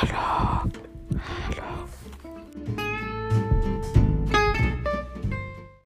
Hello。